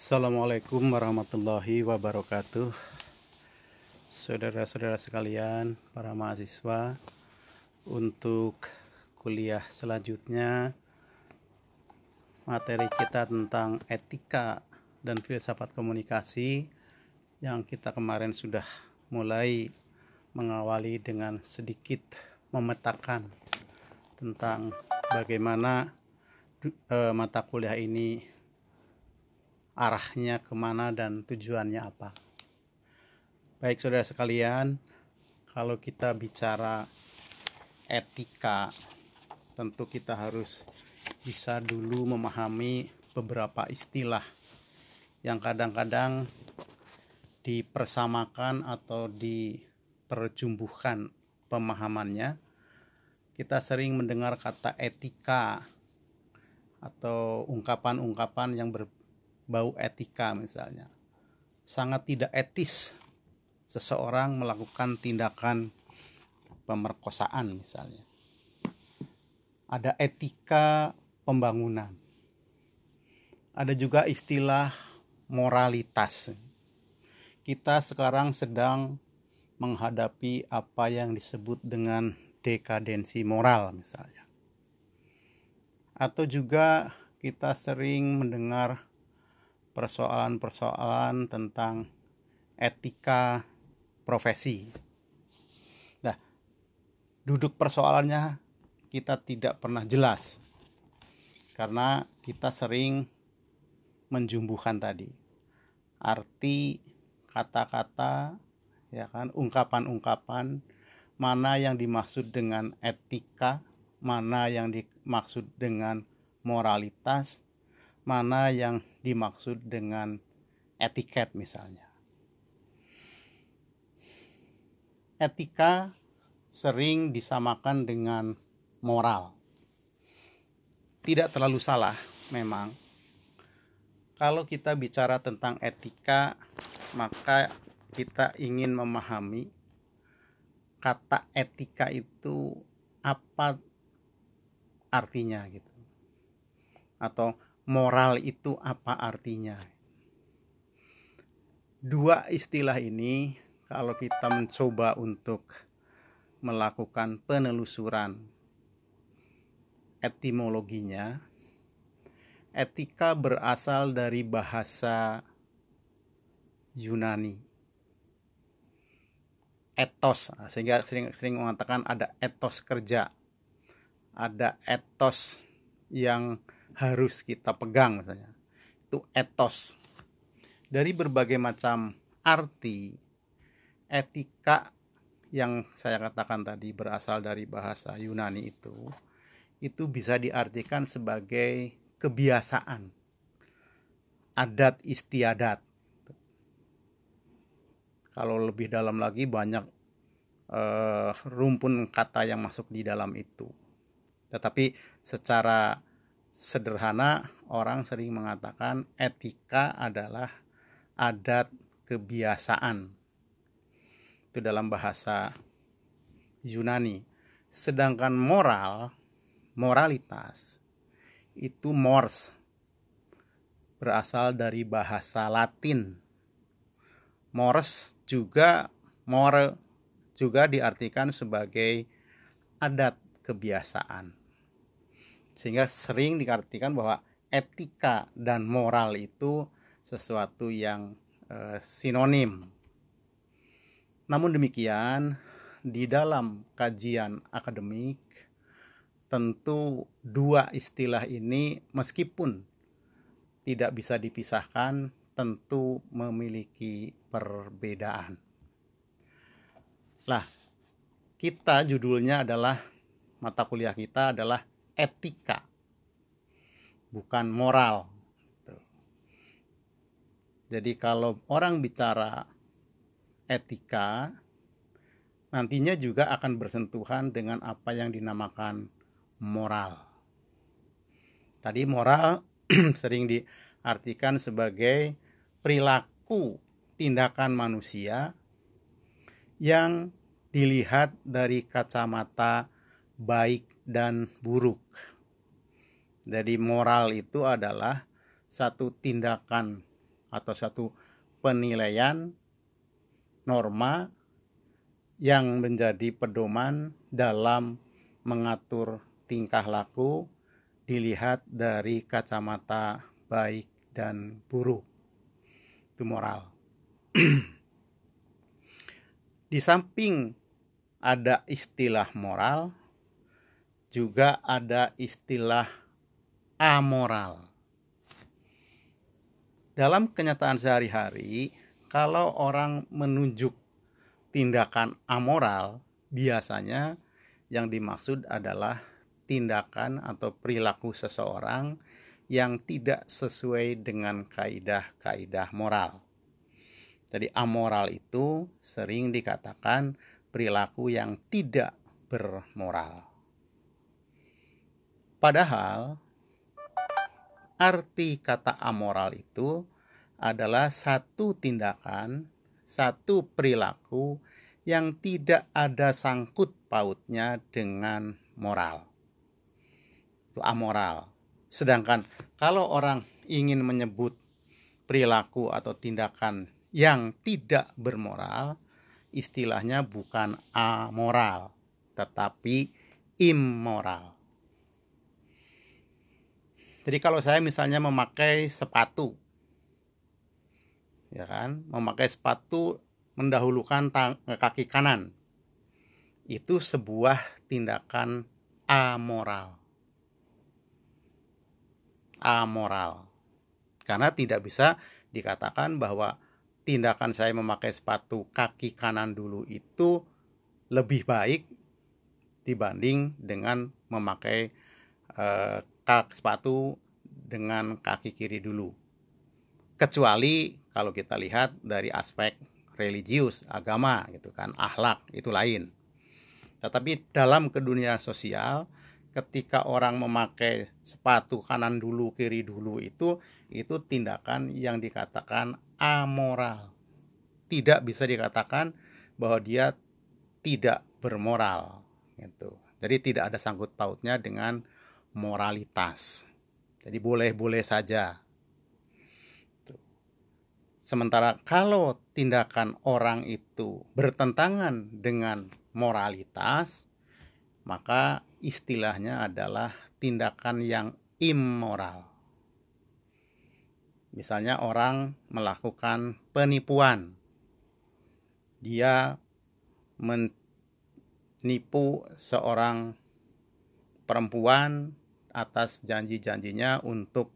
Assalamualaikum warahmatullahi wabarakatuh. Saudara-saudara sekalian, para mahasiswa Untuk kuliah selanjutnya Materi kita tentang etika dan filsafat komunikasi Yang kita kemarin sudah mulai mengawali dengan sedikit memetakan Tentang bagaimana eh, mata kuliah ini arahnya ke mana dan tujuannya apa. Baik saudara sekalian, kalau kita bicara etika, tentu kita harus bisa dulu memahami beberapa istilah yang kadang-kadang dipersamakan atau diperjumbuhkan pemahamannya. Kita sering mendengar kata etika atau ungkapan-ungkapan yang ber, bau etika misalnya. Sangat tidak etis seseorang melakukan tindakan pemerkosaan misalnya. Ada etika pembangunan. Ada juga istilah moralitas. Kita sekarang sedang menghadapi apa yang disebut dengan dekadensi moral misalnya. Atau juga kita sering mendengar persoalan-persoalan tentang etika profesi. Nah, duduk persoalannya kita tidak pernah jelas karena kita sering menjumbuhkan tadi arti kata-kata ya kan ungkapan-ungkapan mana yang dimaksud dengan etika mana yang dimaksud dengan moralitas mana yang dimaksud dengan etiket misalnya. Etika sering disamakan dengan moral. Tidak terlalu salah memang. Kalau kita bicara tentang etika, maka kita ingin memahami kata etika itu apa artinya gitu. Atau moral itu apa artinya. Dua istilah ini kalau kita mencoba untuk melakukan penelusuran etimologinya, etika berasal dari bahasa Yunani. Etos, sehingga sering sering mengatakan ada etos kerja, ada etos yang harus kita pegang misalnya. Itu etos. Dari berbagai macam arti etika yang saya katakan tadi berasal dari bahasa Yunani itu itu bisa diartikan sebagai kebiasaan. Adat istiadat. Kalau lebih dalam lagi banyak uh, rumpun kata yang masuk di dalam itu. Tetapi secara sederhana orang sering mengatakan etika adalah adat kebiasaan. Itu dalam bahasa Yunani. Sedangkan moral, moralitas itu mors berasal dari bahasa Latin. Mors juga more juga diartikan sebagai adat kebiasaan. Sehingga sering diartikan bahwa etika dan moral itu sesuatu yang e, sinonim. Namun demikian, di dalam kajian akademik tentu dua istilah ini meskipun tidak bisa dipisahkan tentu memiliki perbedaan. Lah, kita judulnya adalah mata kuliah kita adalah etika, bukan moral. Jadi kalau orang bicara etika, nantinya juga akan bersentuhan dengan apa yang dinamakan moral. Tadi moral sering diartikan sebagai perilaku tindakan manusia yang dilihat dari kacamata baik dan buruk. Jadi moral itu adalah satu tindakan atau satu penilaian norma yang menjadi pedoman dalam mengatur tingkah laku dilihat dari kacamata baik dan buruk. Itu moral. Di samping ada istilah moral, juga ada istilah amoral. Dalam kenyataan sehari-hari, kalau orang menunjuk tindakan amoral, biasanya yang dimaksud adalah tindakan atau perilaku seseorang yang tidak sesuai dengan kaidah-kaidah moral. Jadi amoral itu sering dikatakan perilaku yang tidak bermoral. Padahal arti kata amoral itu adalah satu tindakan satu perilaku yang tidak ada sangkut pautnya dengan moral. Itu amoral. Sedangkan kalau orang ingin menyebut perilaku atau tindakan yang tidak bermoral, istilahnya bukan amoral, tetapi immoral. Jadi kalau saya misalnya memakai sepatu ya kan? Memakai sepatu mendahulukan tang kaki kanan. Itu sebuah tindakan amoral. Amoral. Karena tidak bisa dikatakan bahwa tindakan saya memakai sepatu kaki kanan dulu itu lebih baik dibanding dengan memakai eh, kak sepatu dengan kaki kiri dulu kecuali kalau kita lihat dari aspek religius, agama gitu kan, akhlak itu lain. Tetapi dalam kedunia sosial ketika orang memakai sepatu kanan dulu kiri dulu itu itu tindakan yang dikatakan amoral. Tidak bisa dikatakan bahwa dia tidak bermoral gitu. Jadi tidak ada sangkut pautnya dengan moralitas. Jadi boleh-boleh saja Sementara kalau tindakan orang itu bertentangan dengan moralitas, maka istilahnya adalah tindakan yang immoral. Misalnya orang melakukan penipuan. Dia menipu seorang perempuan atas janji-janjinya untuk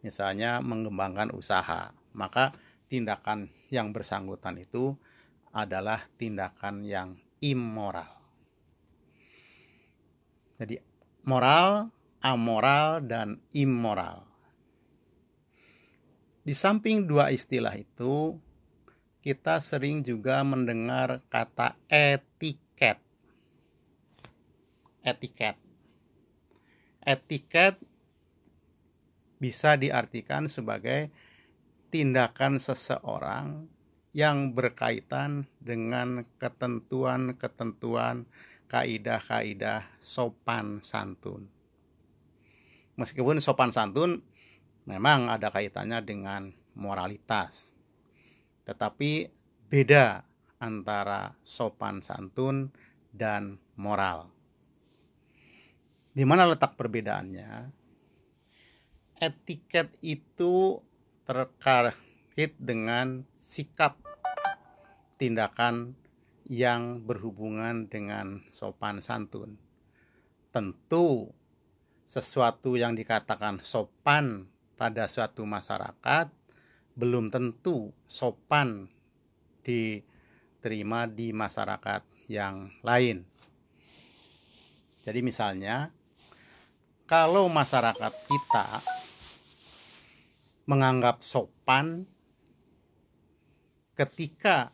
misalnya mengembangkan usaha. Maka tindakan yang bersangkutan itu adalah tindakan yang immoral. Jadi moral, amoral, dan immoral. Di samping dua istilah itu, kita sering juga mendengar kata etiket. Etiket. Etiket bisa diartikan sebagai tindakan seseorang yang berkaitan dengan ketentuan-ketentuan kaidah-kaidah sopan santun. Meskipun sopan santun memang ada kaitannya dengan moralitas. Tetapi beda antara sopan santun dan moral. Di mana letak perbedaannya? Etiket itu terkait dengan sikap tindakan yang berhubungan dengan sopan santun. Tentu sesuatu yang dikatakan sopan pada suatu masyarakat belum tentu sopan diterima di masyarakat yang lain. Jadi misalnya kalau masyarakat kita menganggap sopan ketika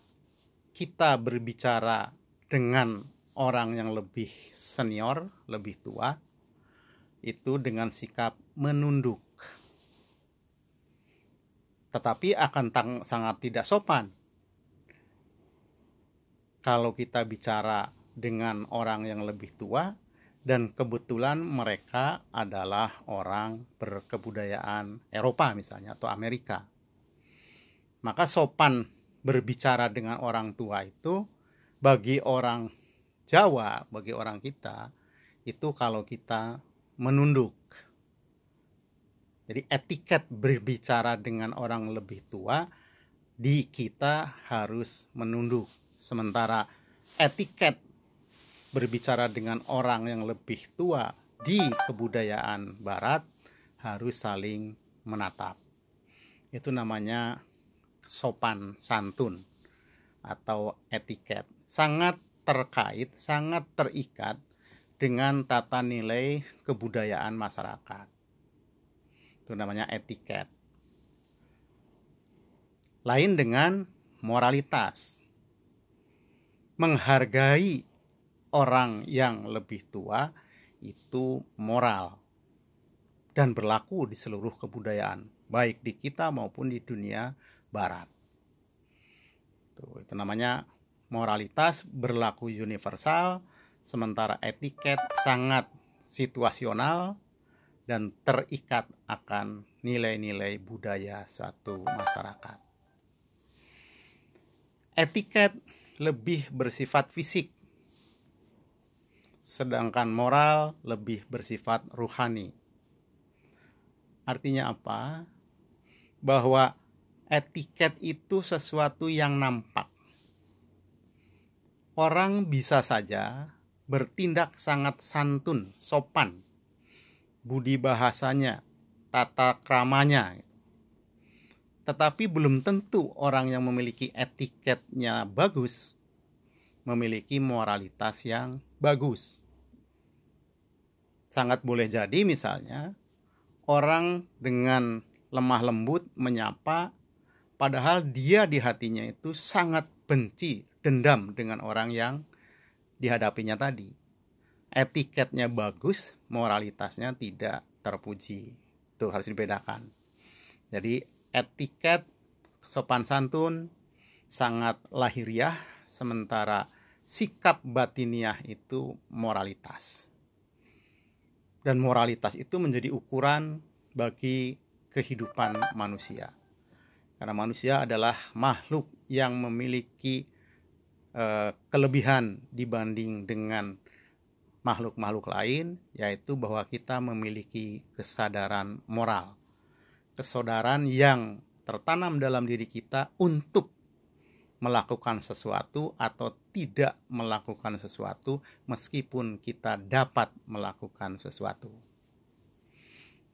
kita berbicara dengan orang yang lebih senior, lebih tua, itu dengan sikap menunduk. Tetapi akan sangat tidak sopan kalau kita bicara dengan orang yang lebih tua dan kebetulan mereka adalah orang berkebudayaan Eropa misalnya atau Amerika. Maka sopan berbicara dengan orang tua itu bagi orang Jawa, bagi orang kita itu kalau kita menunduk. Jadi etiket berbicara dengan orang lebih tua di kita harus menunduk. Sementara etiket berbicara dengan orang yang lebih tua di kebudayaan barat harus saling menatap. Itu namanya sopan santun atau etiket. Sangat terkait, sangat terikat dengan tata nilai kebudayaan masyarakat. Itu namanya etiket. Lain dengan moralitas. Menghargai orang yang lebih tua itu moral dan berlaku di seluruh kebudayaan, baik di kita maupun di dunia barat. Tuh, itu namanya moralitas berlaku universal, sementara etiket sangat situasional dan terikat akan nilai-nilai budaya suatu masyarakat. Etiket lebih bersifat fisik, sedangkan moral lebih bersifat ruhani. Artinya apa? Bahwa etiket itu sesuatu yang nampak. Orang bisa saja bertindak sangat santun, sopan, budi bahasanya, tata kramanya. Tetapi belum tentu orang yang memiliki etiketnya bagus memiliki moralitas yang bagus. Sangat boleh jadi misalnya orang dengan lemah lembut menyapa padahal dia di hatinya itu sangat benci, dendam dengan orang yang dihadapinya tadi. Etiketnya bagus, moralitasnya tidak terpuji. Itu harus dibedakan. Jadi etiket sopan santun sangat lahiriah sementara sikap batiniah itu moralitas. Dan moralitas itu menjadi ukuran bagi kehidupan manusia. Karena manusia adalah makhluk yang memiliki Eh, kelebihan dibanding dengan makhluk-makhluk lain yaitu bahwa kita memiliki kesadaran moral. Kesadaran yang tertanam dalam diri kita untuk melakukan sesuatu atau tidak melakukan sesuatu meskipun kita dapat melakukan sesuatu.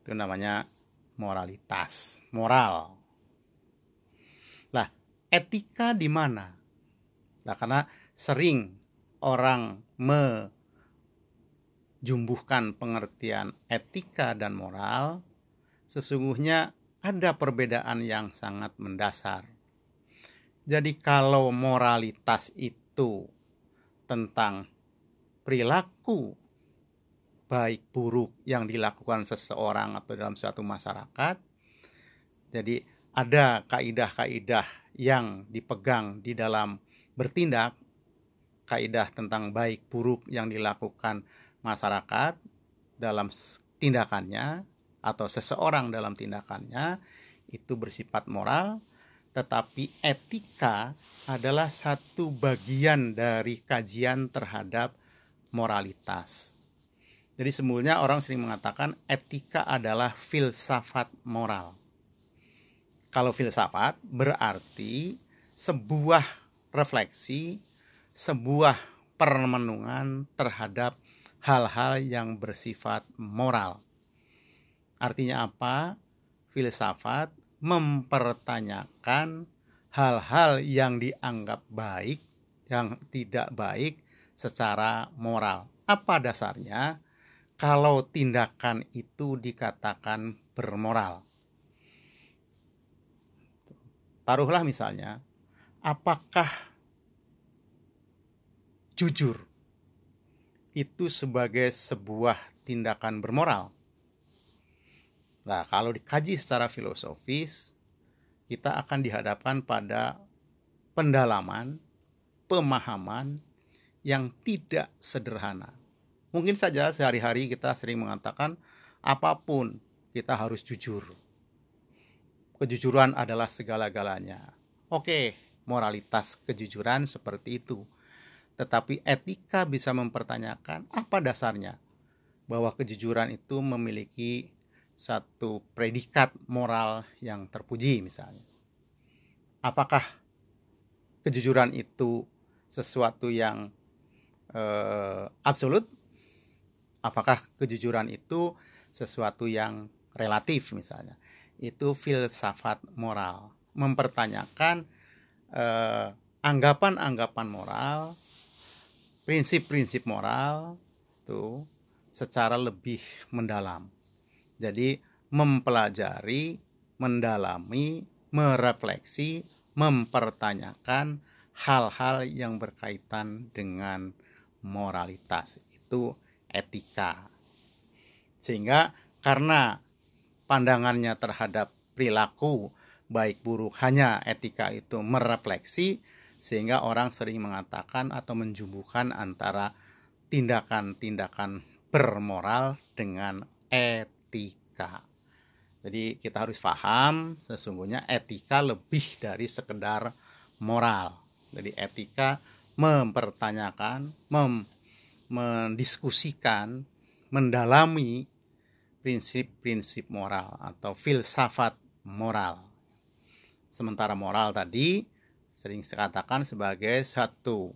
Itu namanya moralitas, moral. Lah, etika di mana? Nah, karena sering orang menjumbuhkan pengertian etika dan moral, sesungguhnya ada perbedaan yang sangat mendasar. Jadi kalau moralitas itu tentang perilaku baik buruk yang dilakukan seseorang atau dalam suatu masyarakat. Jadi ada kaidah-kaidah yang dipegang di dalam bertindak kaidah tentang baik buruk yang dilakukan masyarakat dalam tindakannya atau seseorang dalam tindakannya itu bersifat moral tetapi etika adalah satu bagian dari kajian terhadap moralitas. Jadi semulanya orang sering mengatakan etika adalah filsafat moral. Kalau filsafat berarti sebuah refleksi, sebuah permenungan terhadap hal-hal yang bersifat moral. Artinya apa? Filsafat mempertanyakan hal-hal yang dianggap baik, yang tidak baik secara moral. Apa dasarnya? Kalau tindakan itu dikatakan bermoral. Taruhlah misalnya apakah jujur itu sebagai sebuah tindakan bermoral? Nah, kalau dikaji secara filosofis, kita akan dihadapkan pada pendalaman, pemahaman yang tidak sederhana. Mungkin saja sehari-hari kita sering mengatakan apa pun kita harus jujur. Kejujuran adalah segala-galanya Oke, moralitas kejujuran seperti itu. Tetapi etika bisa mempertanyakan apa dasarnya bahwa kejujuran itu memiliki satu predikat moral yang terpuji misalnya. Apakah kejujuran itu sesuatu yang eh, absolut? Apakah kejujuran itu sesuatu yang relatif misalnya? Itu filsafat moral, mempertanyakan eh, anggapan-anggapan moral, prinsip-prinsip moral tuh secara lebih mendalam. Jadi mempelajari, mendalami, merefleksi, mempertanyakan hal-hal yang berkaitan dengan moralitas. Itu etika. Sehingga karena pandangannya terhadap perilaku baik buruk hanya etika itu merefleksi sehingga orang sering mengatakan atau menjumbuhkan antara tindakan-tindakan bermoral dengan etika. Jadi kita harus paham sesungguhnya etika lebih dari sekedar moral. Jadi etika mempertanyakan, mem, mendiskusikan, mendalami prinsip-prinsip moral atau filsafat moral. Sementara moral tadi sering dikatakan sebagai satu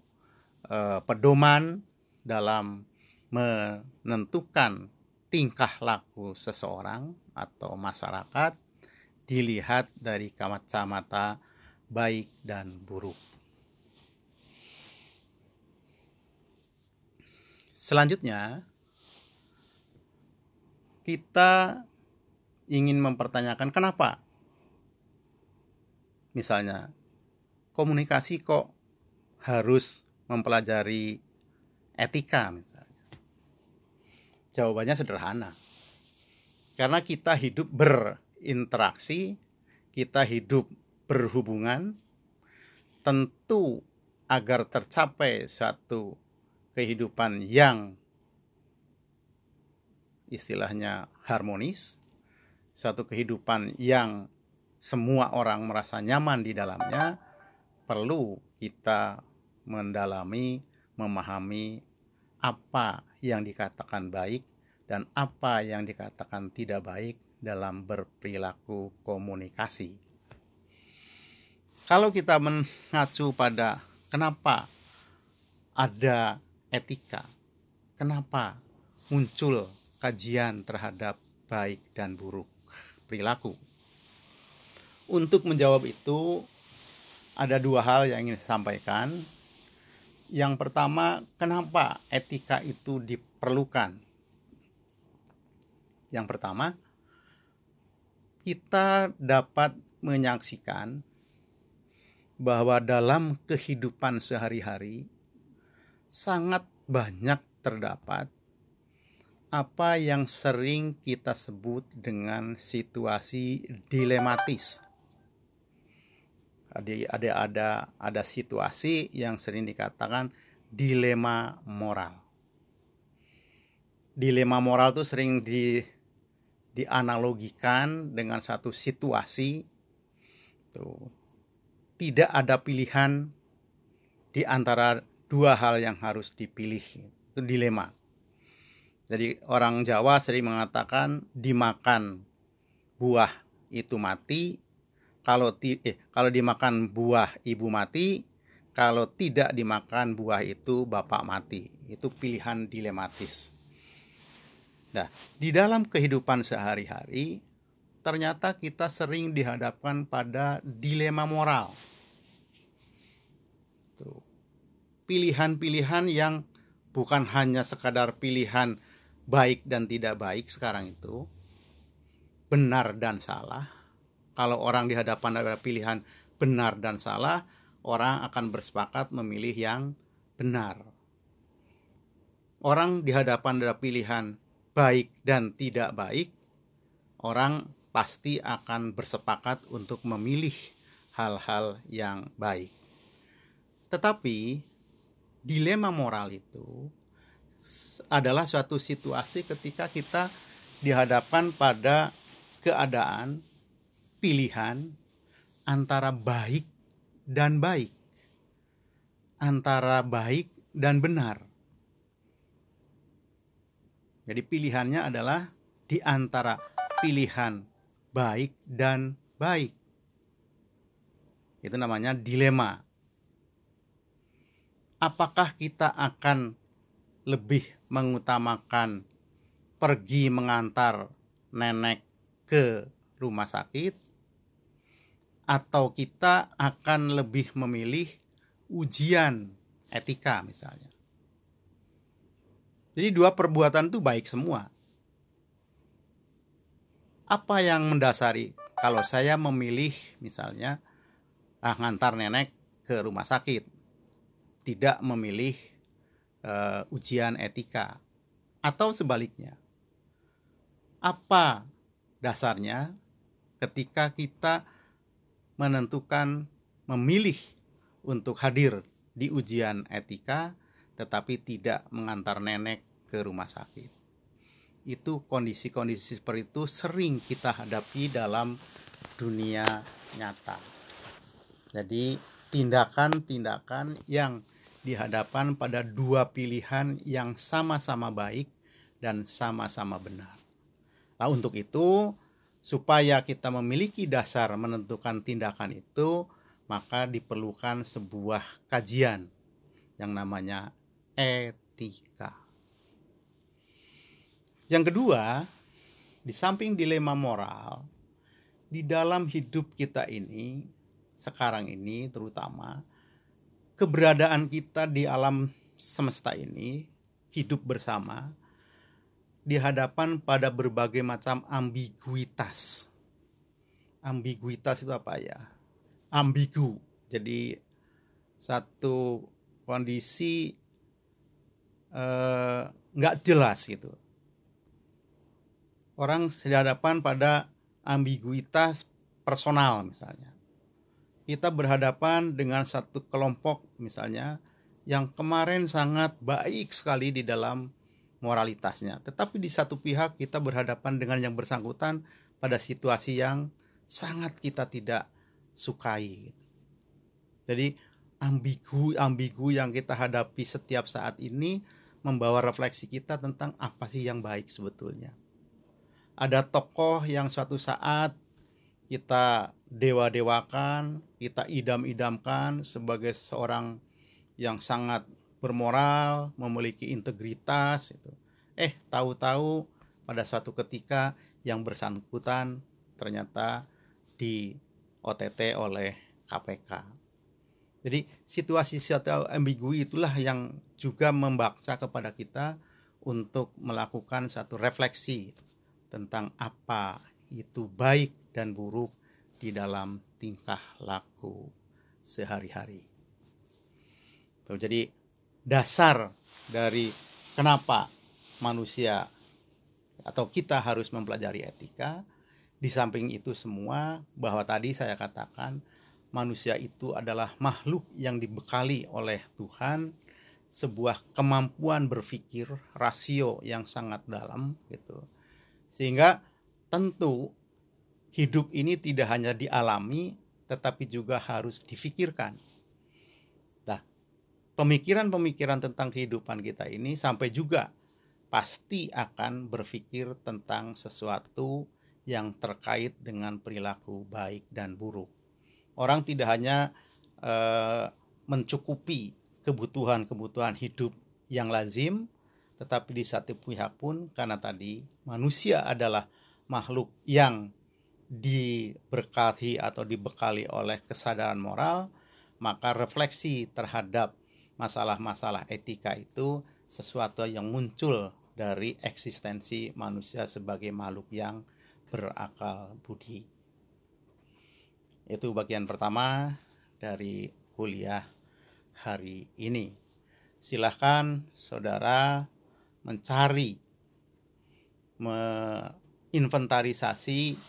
eh, pedoman dalam menentukan tingkah laku seseorang atau masyarakat dilihat dari kacamata baik dan buruk. Selanjutnya, kita ingin mempertanyakan kenapa. Misalnya, komunikasi kok harus mempelajari etika misalnya Jawabannya sederhana. Karena kita hidup berinteraksi, kita hidup berhubungan, tentu agar tercapai satu kehidupan yang istilahnya harmonis, satu kehidupan yang semua orang merasa nyaman di dalamnya, perlu kita mendalami, memahami apa yang dikatakan baik dan apa yang dikatakan tidak baik dalam berperilaku komunikasi. Kalau kita mengacu pada kenapa ada etika, kenapa muncul kajian terhadap baik dan buruk perilaku. Untuk menjawab itu, ada dua hal yang ingin disampaikan yang pertama, kenapa etika itu diperlukan? Yang pertama, kita dapat menyaksikan bahwa dalam kehidupan sehari-hari sangat banyak terdapat apa yang sering kita sebut dengan situasi dilematis ada ada ada ada situasi yang sering dikatakan dilema moral. Dilema moral itu sering di dianalogikan dengan satu situasi tuh tidak ada pilihan di antara dua hal yang harus dipilih itu dilema. Jadi orang Jawa sering mengatakan dimakan buah itu mati, kalau ti, eh, kalau dimakan buah ibu mati, kalau tidak dimakan buah itu bapak mati. Itu pilihan dilematis. Nah, di dalam kehidupan sehari-hari ternyata kita sering dihadapkan pada dilema moral. Pilihan-pilihan yang bukan hanya sekadar pilihan baik dan tidak baik sekarang itu, benar dan salah, kalau orang di hadapan ada pilihan benar dan salah, orang akan bersepakat memilih yang benar. Orang di hadapan ada pilihan baik dan tidak baik, orang pasti akan bersepakat untuk memilih hal-hal yang baik. Tetapi dilema moral itu adalah suatu situasi ketika kita dihadapkan pada keadaan pilihan antara baik dan baik, antara baik dan benar. Jadi pilihannya adalah di antara pilihan baik dan baik. Itu namanya dilema. Apakah kita akan lebih mengutamakan pergi mengantar nenek ke rumah sakit atau kita akan lebih memilih ujian etika misalnya. Jadi dua perbuatan itu baik semua. Apa yang mendasari kalau saya memilih misalnya ah, ngantar nenek ke rumah sakit, tidak memilih uh, ujian etika, atau sebaliknya? Apa dasarnya ketika kita menentukan memilih untuk hadir di ujian etika, tetapi tidak mengantar nenek ke rumah sakit. Itu kondisi-kondisi seperti itu sering kita hadapi dalam dunia nyata. Jadi tindakan-tindakan yang dihadapan pada dua pilihan yang sama-sama baik dan sama-sama benar. Nah, untuk itu supaya kita memiliki dasar menentukan tindakan itu, maka diperlukan sebuah kajian yang namanya etika. Yang kedua, di samping dilema moral, di dalam hidup kita ini, sekarang ini terutama, keberadaan kita di alam semesta ini, hidup bersama, dihadapan pada berbagai macam ambiguitas. Ambiguitas itu apa ya? Ambigu. Jadi satu kondisi eh, nggak eh, jelas gitu orang dihadapan pada ambiguitas personal misalnya. Kita berhadapan dengan satu kelompok misalnya yang kemarin sangat baik sekali di dalam moralitasnya. Tetapi di satu pihak kita berhadapan dengan yang bersangkutan pada situasi yang sangat kita tidak sukai. Jadi ambigu-ambigu yang kita hadapi setiap saat ini membawa refleksi kita tentang apa sih yang baik sebetulnya ada tokoh yang suatu saat kita dewa-dewakan, kita idam-idamkan sebagai seorang yang sangat bermoral, memiliki integritas itu. Eh, tahu-tahu pada suatu ketika yang bersangkutan ternyata di OTT oleh KPK. Jadi situasi situasi ambigu itulah yang juga membaksa kepada kita untuk melakukan satu refleksi tentang apa itu baik dan buruk di dalam tingkah laku sehari-hari. Jadi dasar dari kenapa manusia atau kita harus mempelajari etika di samping itu semua bahwa tadi saya katakan manusia itu adalah makhluk yang dibekali oleh Tuhan sebuah kemampuan berpikir rasio yang sangat dalam gitu sehingga tentu hidup ini tidak hanya dialami tetapi juga harus difikirkan. Pemikiran-pemikiran tentang kehidupan kita ini sampai juga pasti akan berpikir tentang sesuatu yang terkait dengan perilaku baik dan buruk. Orang tidak hanya uh, mencukupi kebutuhan-kebutuhan hidup yang lazim, tetapi di satu pihak pun karena tadi manusia adalah makhluk yang diberkati atau dibekali oleh kesadaran moral, maka refleksi terhadap masalah-masalah etika itu sesuatu yang muncul dari eksistensi manusia sebagai makhluk yang berakal budi. Itu bagian pertama dari kuliah hari ini. Silahkan saudara mencari menginventarisasi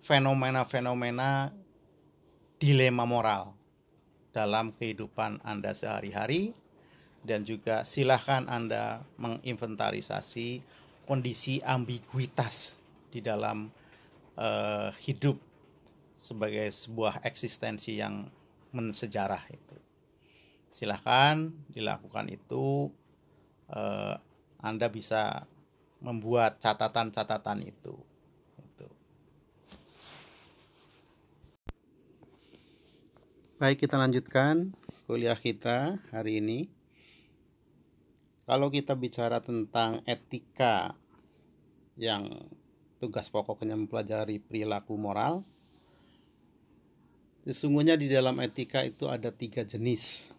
fenomena-fenomena dilema moral dalam kehidupan Anda sehari-hari dan juga silahkan Anda menginventarisasi kondisi ambiguitas di dalam uh, hidup sebagai sebuah eksistensi yang mensejarah itu. Silahkan dilakukan itu. Eh, anda bisa membuat catatan-catatan itu. Baik, kita lanjutkan kuliah kita hari ini. Kalau kita bicara tentang etika yang tugas pokoknya mempelajari perilaku moral, sesungguhnya di dalam etika itu ada tiga jenis.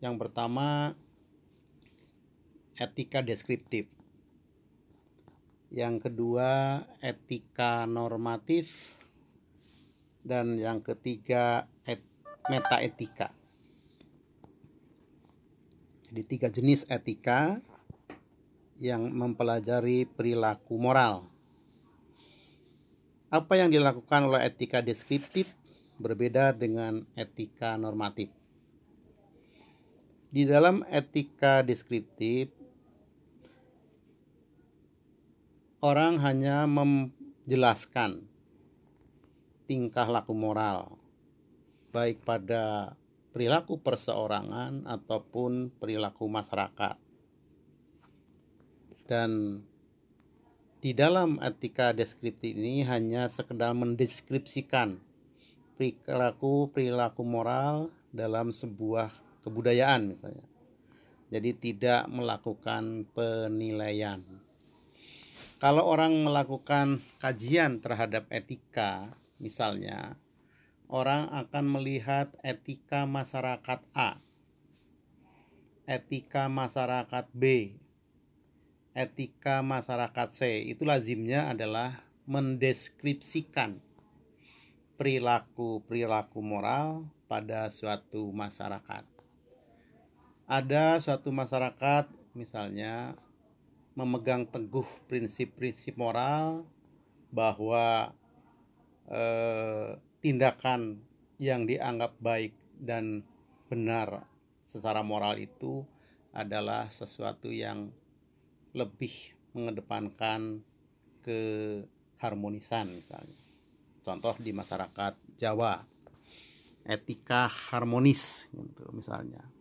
Yang pertama etika deskriptif. Yang kedua, etika normatif. Dan yang ketiga, et, metaetika. Jadi tiga jenis etika yang mempelajari perilaku moral. Apa yang dilakukan oleh etika deskriptif berbeda dengan etika normatif. Di dalam etika deskriptif orang hanya menjelaskan tingkah laku moral baik pada perilaku perseorangan ataupun perilaku masyarakat. Dan di dalam etika deskriptif ini hanya sekedar mendeskripsikan perilaku perilaku moral dalam sebuah kebudayaan misalnya. Jadi tidak melakukan penilaian. Kalau orang melakukan kajian terhadap etika, misalnya, orang akan melihat etika masyarakat A, etika masyarakat B, etika masyarakat C. Itu lazimnya adalah mendeskripsikan perilaku-perilaku moral pada suatu masyarakat. Ada suatu masyarakat, misalnya memegang teguh prinsip-prinsip moral bahwa eh, tindakan yang dianggap baik dan benar secara moral itu adalah sesuatu yang lebih mengedepankan keharmonisan misalnya. Contoh di masyarakat Jawa, etika harmonis gitu misalnya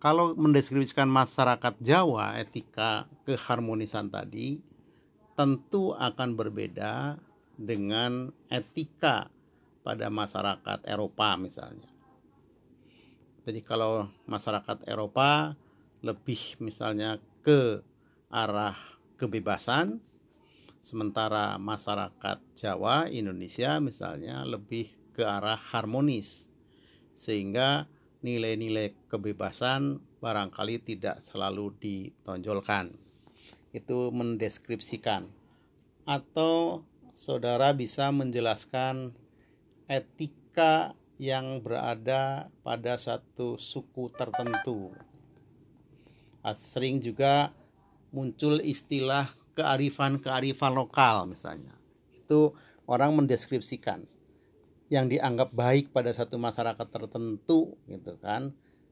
kalau mendeskripsikan masyarakat Jawa etika keharmonisan tadi tentu akan berbeda dengan etika pada masyarakat Eropa misalnya. Jadi kalau masyarakat Eropa lebih misalnya ke arah kebebasan sementara masyarakat Jawa Indonesia misalnya lebih ke arah harmonis sehingga nilai-nilai kebebasan barangkali tidak selalu ditonjolkan. Itu mendeskripsikan. Atau saudara bisa menjelaskan etika yang berada pada satu suku tertentu. Sering juga muncul istilah kearifan-kearifan lokal misalnya. Itu orang mendeskripsikan yang dianggap baik pada satu masyarakat tertentu gitu kan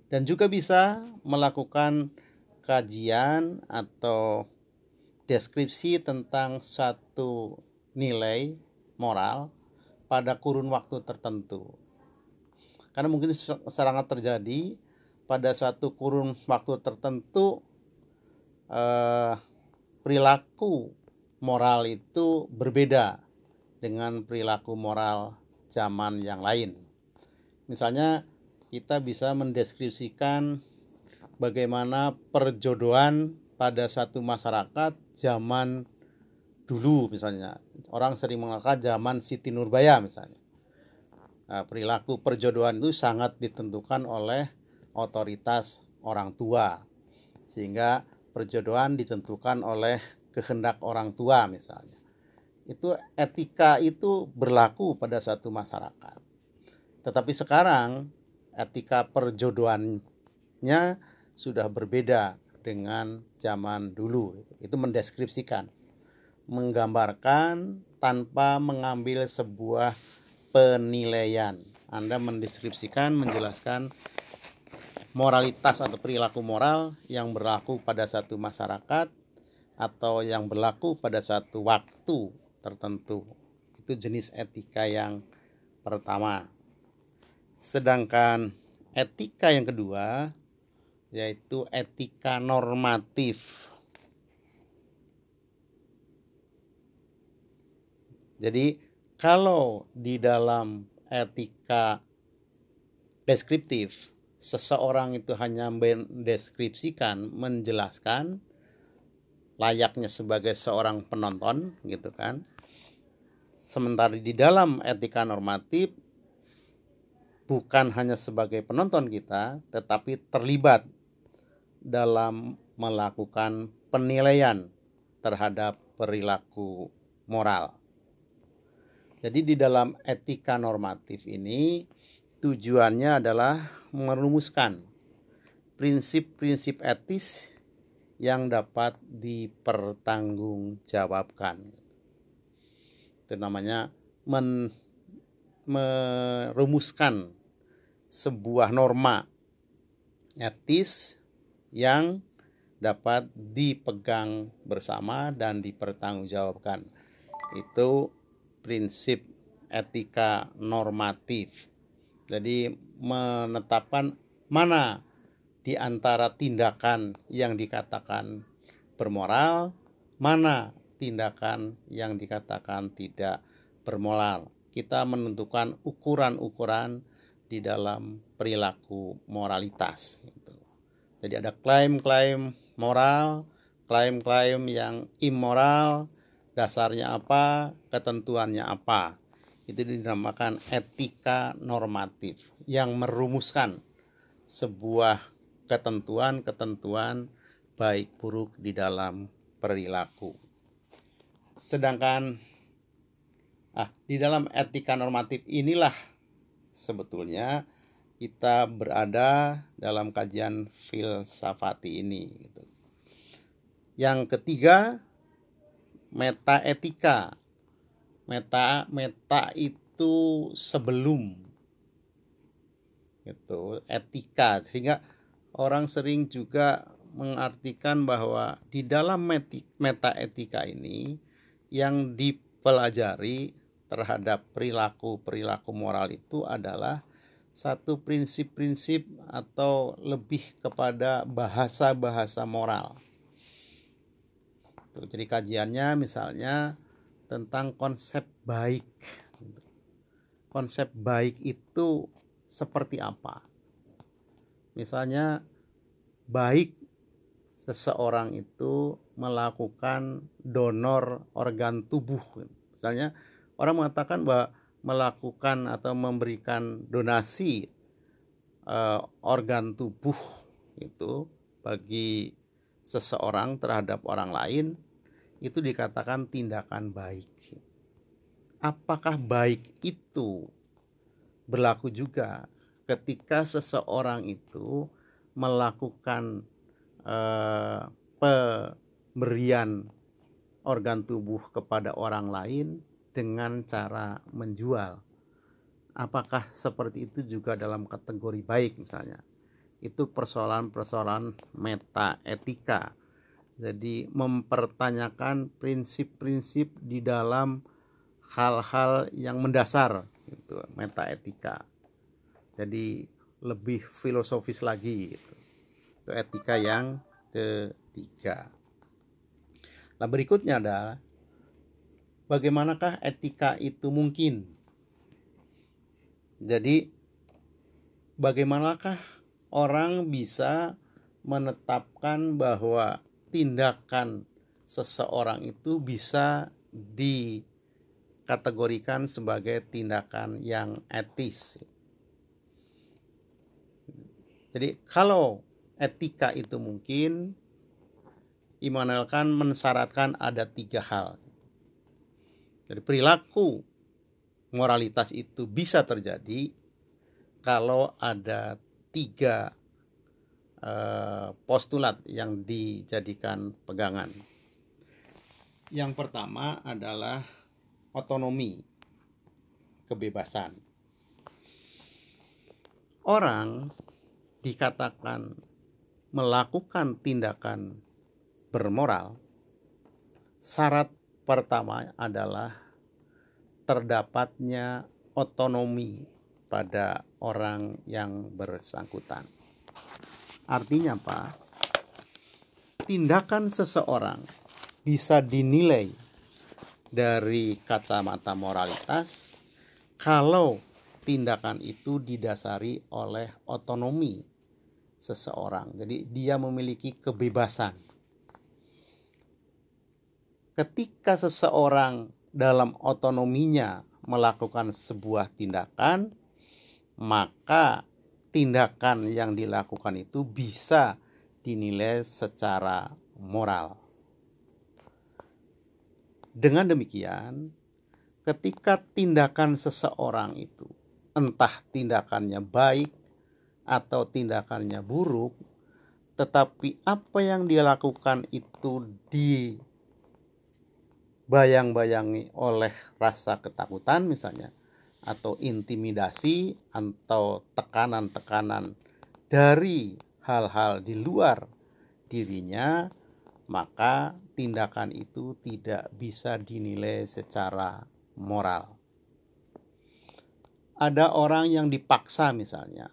dan juga bisa melakukan kajian atau deskripsi tentang satu nilai moral pada kurun waktu tertentu karena mungkin sangat terjadi pada satu kurun waktu tertentu eh, perilaku moral itu berbeda dengan perilaku moral zaman yang lain. Misalnya kita bisa mendeskripsikan bagaimana perjodohan pada satu masyarakat zaman dulu misalnya. Orang sering mengatakan zaman Siti Nurbaya misalnya. Nah, perilaku perjodohan itu sangat ditentukan oleh otoritas orang tua. Sehingga perjodohan ditentukan oleh kehendak orang tua misalnya itu etika itu berlaku pada satu masyarakat. Tetapi sekarang etika perjodohannya sudah berbeda dengan zaman dulu. Itu mendeskripsikan, menggambarkan tanpa mengambil sebuah penilaian. Anda mendeskripsikan, menjelaskan moralitas atau perilaku moral yang berlaku pada satu masyarakat atau yang berlaku pada satu waktu tertentu. Itu jenis etika yang pertama. Sedangkan etika yang kedua yaitu etika normatif. Jadi kalau di dalam etika deskriptif seseorang itu hanya mendeskripsikan, menjelaskan layaknya sebagai seorang penonton gitu kan. Sementara di dalam etika normatif bukan hanya sebagai penonton kita tetapi terlibat dalam melakukan penilaian terhadap perilaku moral. Jadi di dalam etika normatif ini tujuannya adalah merumuskan prinsip-prinsip etis yang dapat dipertanggungjawabkan. Itu namanya men, merumuskan sebuah norma etis yang dapat dipegang bersama dan dipertanggungjawabkan. Itu prinsip etika normatif. Jadi menetapkan mana di antara tindakan yang dikatakan bermoral, mana tindakan yang dikatakan tidak bermoral. Kita menentukan ukuran-ukuran di dalam perilaku moralitas. Gitu. Jadi ada klaim-klaim moral, klaim-klaim yang immoral, dasarnya apa, ketentuannya apa. Itu dinamakan etika normatif yang merumuskan sebuah ketentuan-ketentuan baik buruk di dalam perilaku. Sedangkan ah, di dalam etika normatif inilah sebetulnya kita berada dalam kajian filsafati ini. Gitu. Yang ketiga meta etika. Meta meta itu sebelum. Itu etika. Sehingga orang sering juga mengartikan bahwa di dalam meta etika ini yang dipelajari terhadap perilaku-perilaku moral itu adalah satu prinsip-prinsip atau lebih kepada bahasa-bahasa moral Gitu. Jadi kajiannya misalnya tentang konsep baik. Konsep baik itu seperti apa? Misalnya baik seseorang itu melakukan donor organ tubuh. Misalnya orang mengatakan bahwa melakukan atau memberikan donasi uh, organ tubuh itu bagi seseorang terhadap orang lain itu dikatakan tindakan baik. Apakah baik itu berlaku juga ketika seseorang itu melakukan eh, pemberian organ tubuh kepada orang lain dengan cara menjual? Apakah seperti itu juga dalam kategori baik misalnya? Itu persoalan-persoalan meta etika jadi mempertanyakan prinsip-prinsip di dalam hal-hal yang mendasar gitu, meta etika. Jadi lebih filosofis lagi gitu. Itu etika yang ketiga. Nah, berikutnya adalah bagaimanakah etika itu mungkin? Jadi bagaimanakah orang bisa menetapkan bahwa tindakan seseorang itu bisa dikategorikan sebagai tindakan yang etis. Jadi kalau etika itu mungkin Immanuel Kant mensyaratkan ada tiga hal. Jadi perilaku moralitas itu bisa terjadi kalau ada tiga Eh, postulat yang dijadikan pegangan. Yang pertama adalah otonomi, kebebasan. Orang dikatakan melakukan tindakan bermoral, syarat pertama adalah terdapatnya otonomi pada orang yang bersangkutan. Artinya apa? Tindakan seseorang bisa dinilai dari kacamata moralitas kalau tindakan itu didasari oleh otonomi seseorang. Jadi dia memiliki kebebasan. Ketika seseorang dalam otonominya melakukan sebuah tindakan, maka tindakan yang dilakukan itu bisa dinilai secara moral. Dengan demikian, ketika tindakan seseorang itu entah tindakannya baik atau tindakannya buruk, tetapi apa yang dia lakukan itu dibayang-bayangi oleh rasa ketakutan misalnya, atau intimidasi atau tekanan-tekanan dari hal-hal di luar dirinya, maka tindakan itu tidak bisa dinilai secara moral. Ada orang yang dipaksa misalnya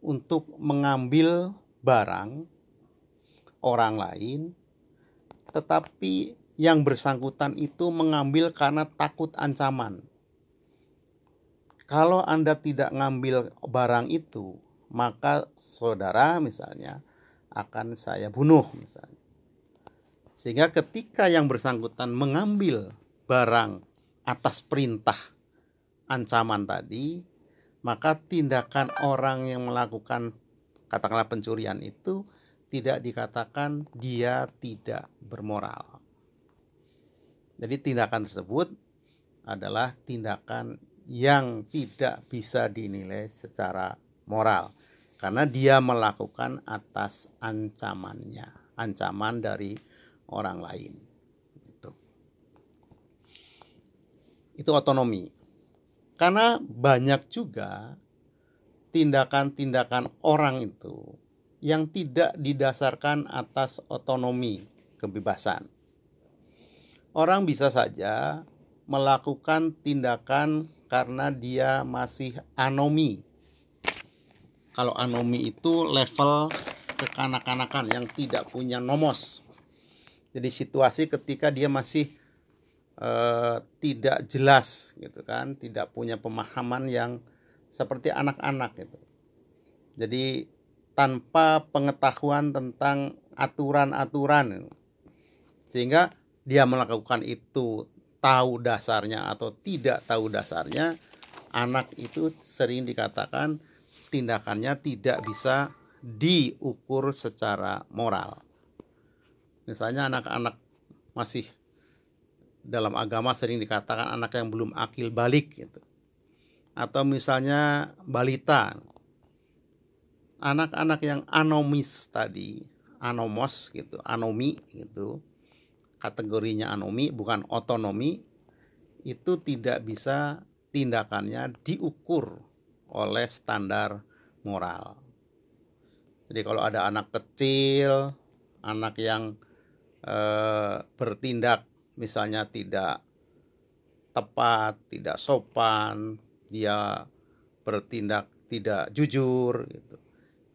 untuk mengambil barang orang lain, tetapi yang bersangkutan itu mengambil karena takut ancaman kalau Anda tidak ngambil barang itu, maka saudara misalnya akan saya bunuh misalnya. Sehingga ketika yang bersangkutan mengambil barang atas perintah ancaman tadi, maka tindakan orang yang melakukan katakanlah pencurian itu tidak dikatakan dia tidak bermoral. Jadi tindakan tersebut adalah tindakan yang tidak bisa dinilai secara moral karena dia melakukan atas ancamannya, ancaman dari orang lain. Itu, itu otonomi. Karena banyak juga tindakan-tindakan orang itu yang tidak didasarkan atas otonomi kebebasan. Orang bisa saja melakukan tindakan karena dia masih anomi. Kalau anomi itu level kekanak-kanakan yang tidak punya nomos. Jadi situasi ketika dia masih uh, tidak jelas gitu kan, tidak punya pemahaman yang seperti anak-anak gitu. Jadi tanpa pengetahuan tentang aturan-aturan sehingga dia melakukan itu tahu dasarnya atau tidak tahu dasarnya, anak itu sering dikatakan tindakannya tidak bisa diukur secara moral. Misalnya anak-anak masih dalam agama sering dikatakan anak yang belum akil balik gitu. Atau misalnya balita. Anak-anak yang anomis tadi, anomos gitu, anomi gitu kategorinya anomi bukan otonomi itu tidak bisa tindakannya diukur oleh standar moral. Jadi kalau ada anak kecil, anak yang e, bertindak misalnya tidak tepat, tidak sopan, dia bertindak tidak jujur gitu.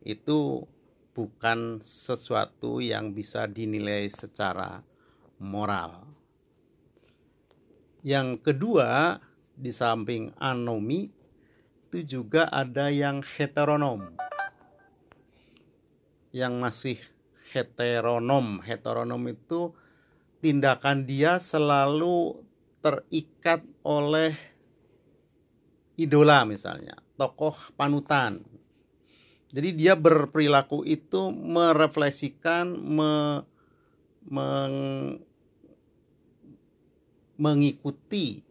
Itu bukan sesuatu yang bisa dinilai secara moral. Yang kedua, di samping anomi, itu juga ada yang heteronom. Yang masih heteronom. Heteronom itu tindakan dia selalu terikat oleh idola misalnya, tokoh panutan. Jadi dia berperilaku itu merefleksikan, me, meng, mengikuti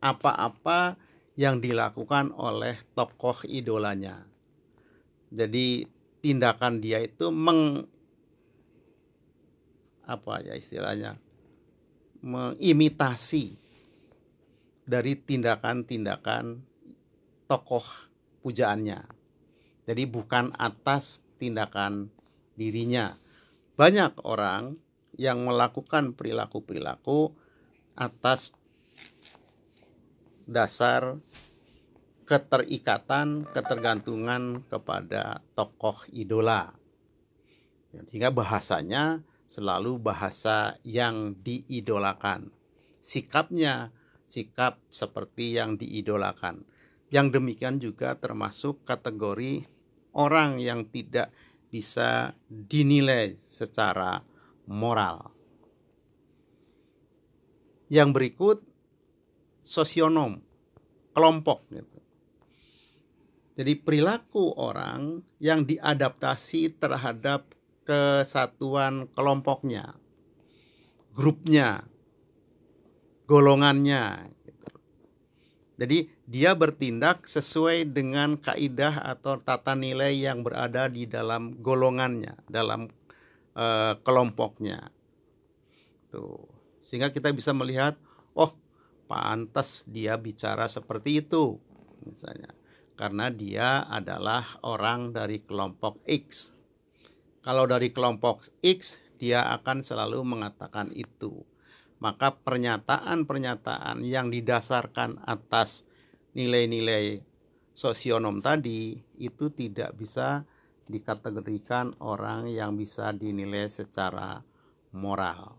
apa-apa yang dilakukan oleh tokoh idolanya. Jadi tindakan dia itu meng apa ya istilahnya mengimitasi dari tindakan-tindakan tokoh pujaannya. Jadi bukan atas tindakan dirinya. Banyak orang yang melakukan perilaku-perilaku atas dasar keterikatan, ketergantungan kepada tokoh idola. Sehingga bahasanya selalu bahasa yang diidolakan. Sikapnya sikap seperti yang diidolakan. Yang demikian juga termasuk kategori orang yang tidak bisa dinilai secara moral. Yang berikut sosionom, kelompok gitu. Jadi perilaku orang yang diadaptasi terhadap kesatuan kelompoknya, grupnya, golongannya. Gitu. Jadi dia bertindak sesuai dengan kaidah atau tata nilai yang berada di dalam golongannya, dalam uh, kelompoknya. Tuh. Sehingga kita bisa melihat, oh, pantas dia bicara seperti itu misalnya. Karena dia adalah orang dari kelompok X kalau dari kelompok X, dia akan selalu mengatakan itu. Maka pernyataan-pernyataan yang didasarkan atas nilai-nilai sosionom tadi itu tidak bisa dikategorikan orang yang bisa dinilai secara moral.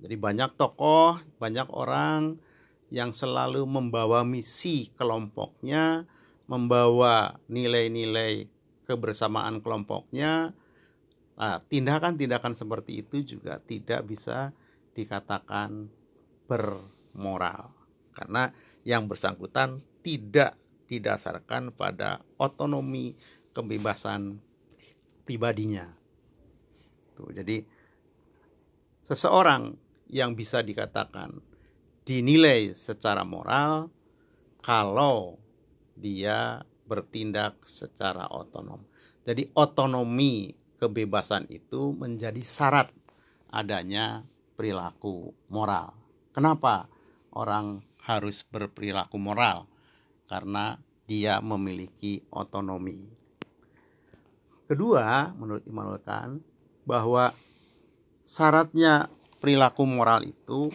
Jadi banyak tokoh, banyak orang yang selalu membawa misi kelompoknya, membawa nilai-nilai kebersamaan kelompoknya, Nah, tindakan-tindakan seperti itu juga tidak bisa dikatakan bermoral karena yang bersangkutan tidak didasarkan pada otonomi kebebasan pribadinya. Tuh, jadi seseorang yang bisa dikatakan dinilai secara moral kalau dia bertindak secara otonom. Jadi otonomi kebebasan itu menjadi syarat adanya perilaku moral. Kenapa orang harus berperilaku moral? Karena dia memiliki otonomi. Kedua, menurut Immanuel Kant, bahwa syaratnya perilaku moral itu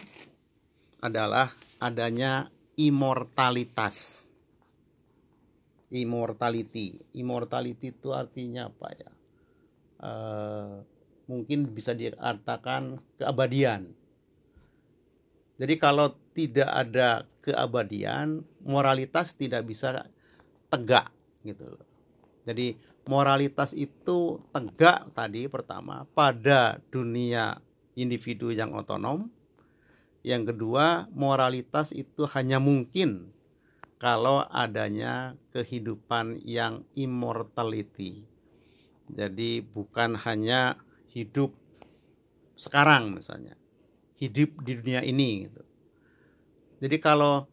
adalah adanya immortalitas. Immortality. Immortality itu artinya apa ya? Eh, mungkin bisa diartikan keabadian. Jadi kalau tidak ada keabadian, moralitas tidak bisa tegak gitu Jadi moralitas itu tegak tadi pertama pada dunia individu yang otonom. Yang kedua, moralitas itu hanya mungkin kalau adanya kehidupan yang immortality jadi bukan hanya hidup sekarang misalnya, hidup di dunia ini gitu. Jadi kalau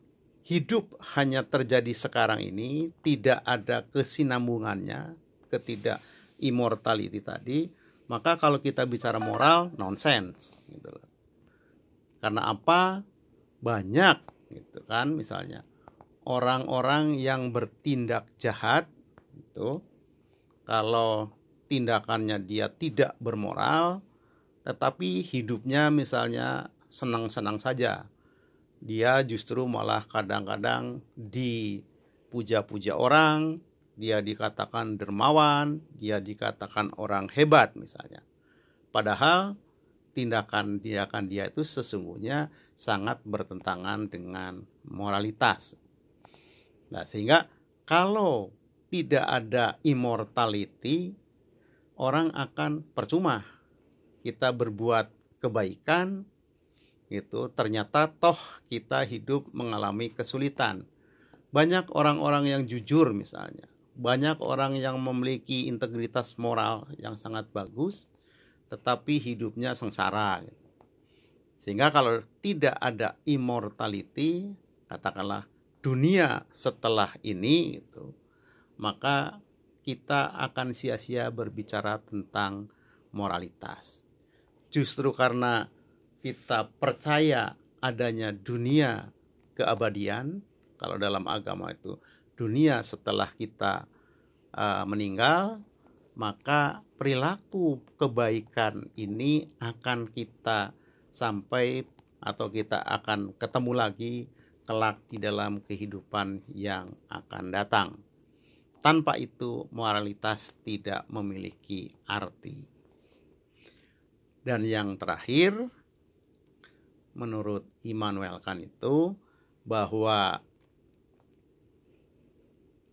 hidup hanya terjadi sekarang ini, tidak ada kesinambungannya, ketidak immortality tadi, maka kalau kita bicara moral nonsense gitu Karena apa? Banyak gitu kan misalnya orang-orang yang bertindak jahat itu kalau tindakannya dia tidak bermoral, tetapi hidupnya misalnya senang-senang saja. Dia justru malah kadang-kadang dipuja-puja orang, dia dikatakan dermawan, dia dikatakan orang hebat misalnya. Padahal tindakan-tindakan dia itu sesungguhnya sangat bertentangan dengan moralitas. Nah, sehingga kalau tidak ada immortality, orang akan percuma kita berbuat kebaikan itu ternyata toh kita hidup mengalami kesulitan. Banyak orang-orang yang jujur misalnya, banyak orang yang memiliki integritas moral yang sangat bagus, tetapi hidupnya sengsara. Sehingga kalau tidak ada immortality, katakanlah dunia setelah ini itu, maka kita akan sia-sia berbicara tentang moralitas. Justru karena kita percaya adanya dunia keabadian, kalau dalam agama itu dunia setelah kita uh, meninggal, maka perilaku kebaikan ini akan kita sampai atau kita akan ketemu lagi kelak di dalam kehidupan yang akan datang. Tanpa itu, moralitas tidak memiliki arti. Dan yang terakhir, menurut Immanuel Kant itu, bahwa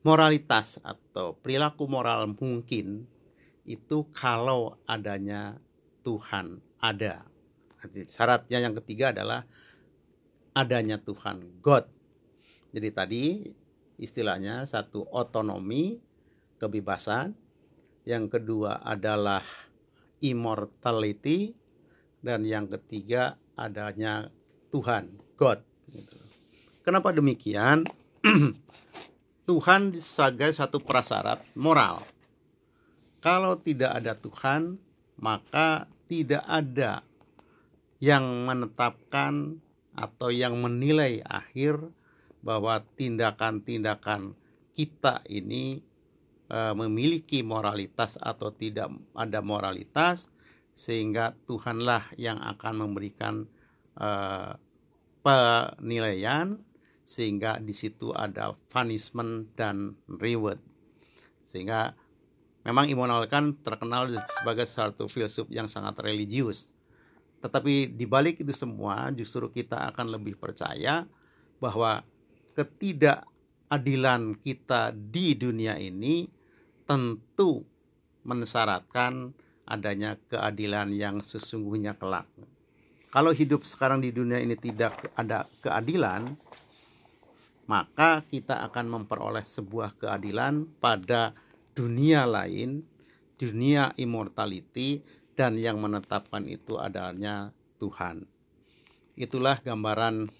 moralitas atau perilaku moral mungkin itu kalau adanya Tuhan ada. Syaratnya yang ketiga adalah adanya Tuhan God. Jadi tadi istilahnya satu otonomi, kebebasan, yang kedua adalah immortality, dan yang ketiga adanya Tuhan God. Gitu. Kenapa demikian? Tuhan sebagai satu prasyarat moral. Kalau tidak ada Tuhan, maka tidak ada yang menetapkan atau yang menilai akhir bahwa tindakan-tindakan kita ini e, memiliki moralitas atau tidak ada moralitas sehingga Tuhanlah yang akan memberikan e, penilaian sehingga di situ ada punishment dan reward sehingga memang Immanuel Kant terkenal sebagai satu filsuf yang sangat religius tetapi di balik itu semua justru kita akan lebih percaya bahwa ketidakadilan kita di dunia ini tentu mensyaratkan adanya keadilan yang sesungguhnya kelak. Kalau hidup sekarang di dunia ini tidak ada keadilan, maka kita akan memperoleh sebuah keadilan pada dunia lain, dunia immortality dan yang menetapkan itu adanya Tuhan. Itulah gambaran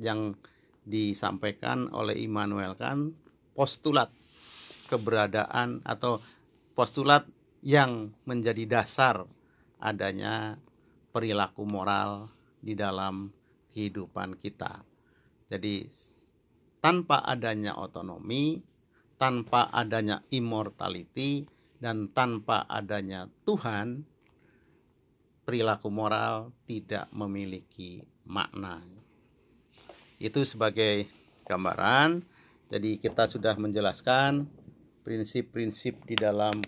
yang disampaikan oleh Immanuel Kant postulat keberadaan atau postulat yang menjadi dasar adanya perilaku moral di dalam kehidupan kita. Jadi tanpa adanya otonomi, tanpa adanya immortality dan tanpa adanya Tuhan, perilaku moral tidak memiliki makna. Itu sebagai gambaran. Jadi kita sudah menjelaskan prinsip-prinsip di dalam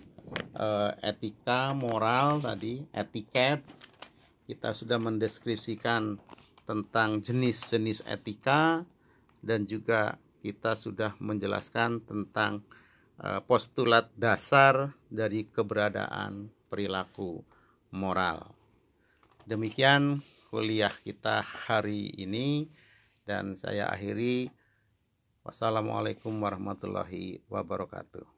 uh, etika moral tadi, etiket. Kita sudah mendeskripsikan tentang jenis-jenis etika dan juga kita sudah menjelaskan tentang uh, postulat dasar dari keberadaan perilaku moral. Demikian kuliah kita hari ini dan saya akhiri wassalamualaikum warahmatullahi wabarakatuh.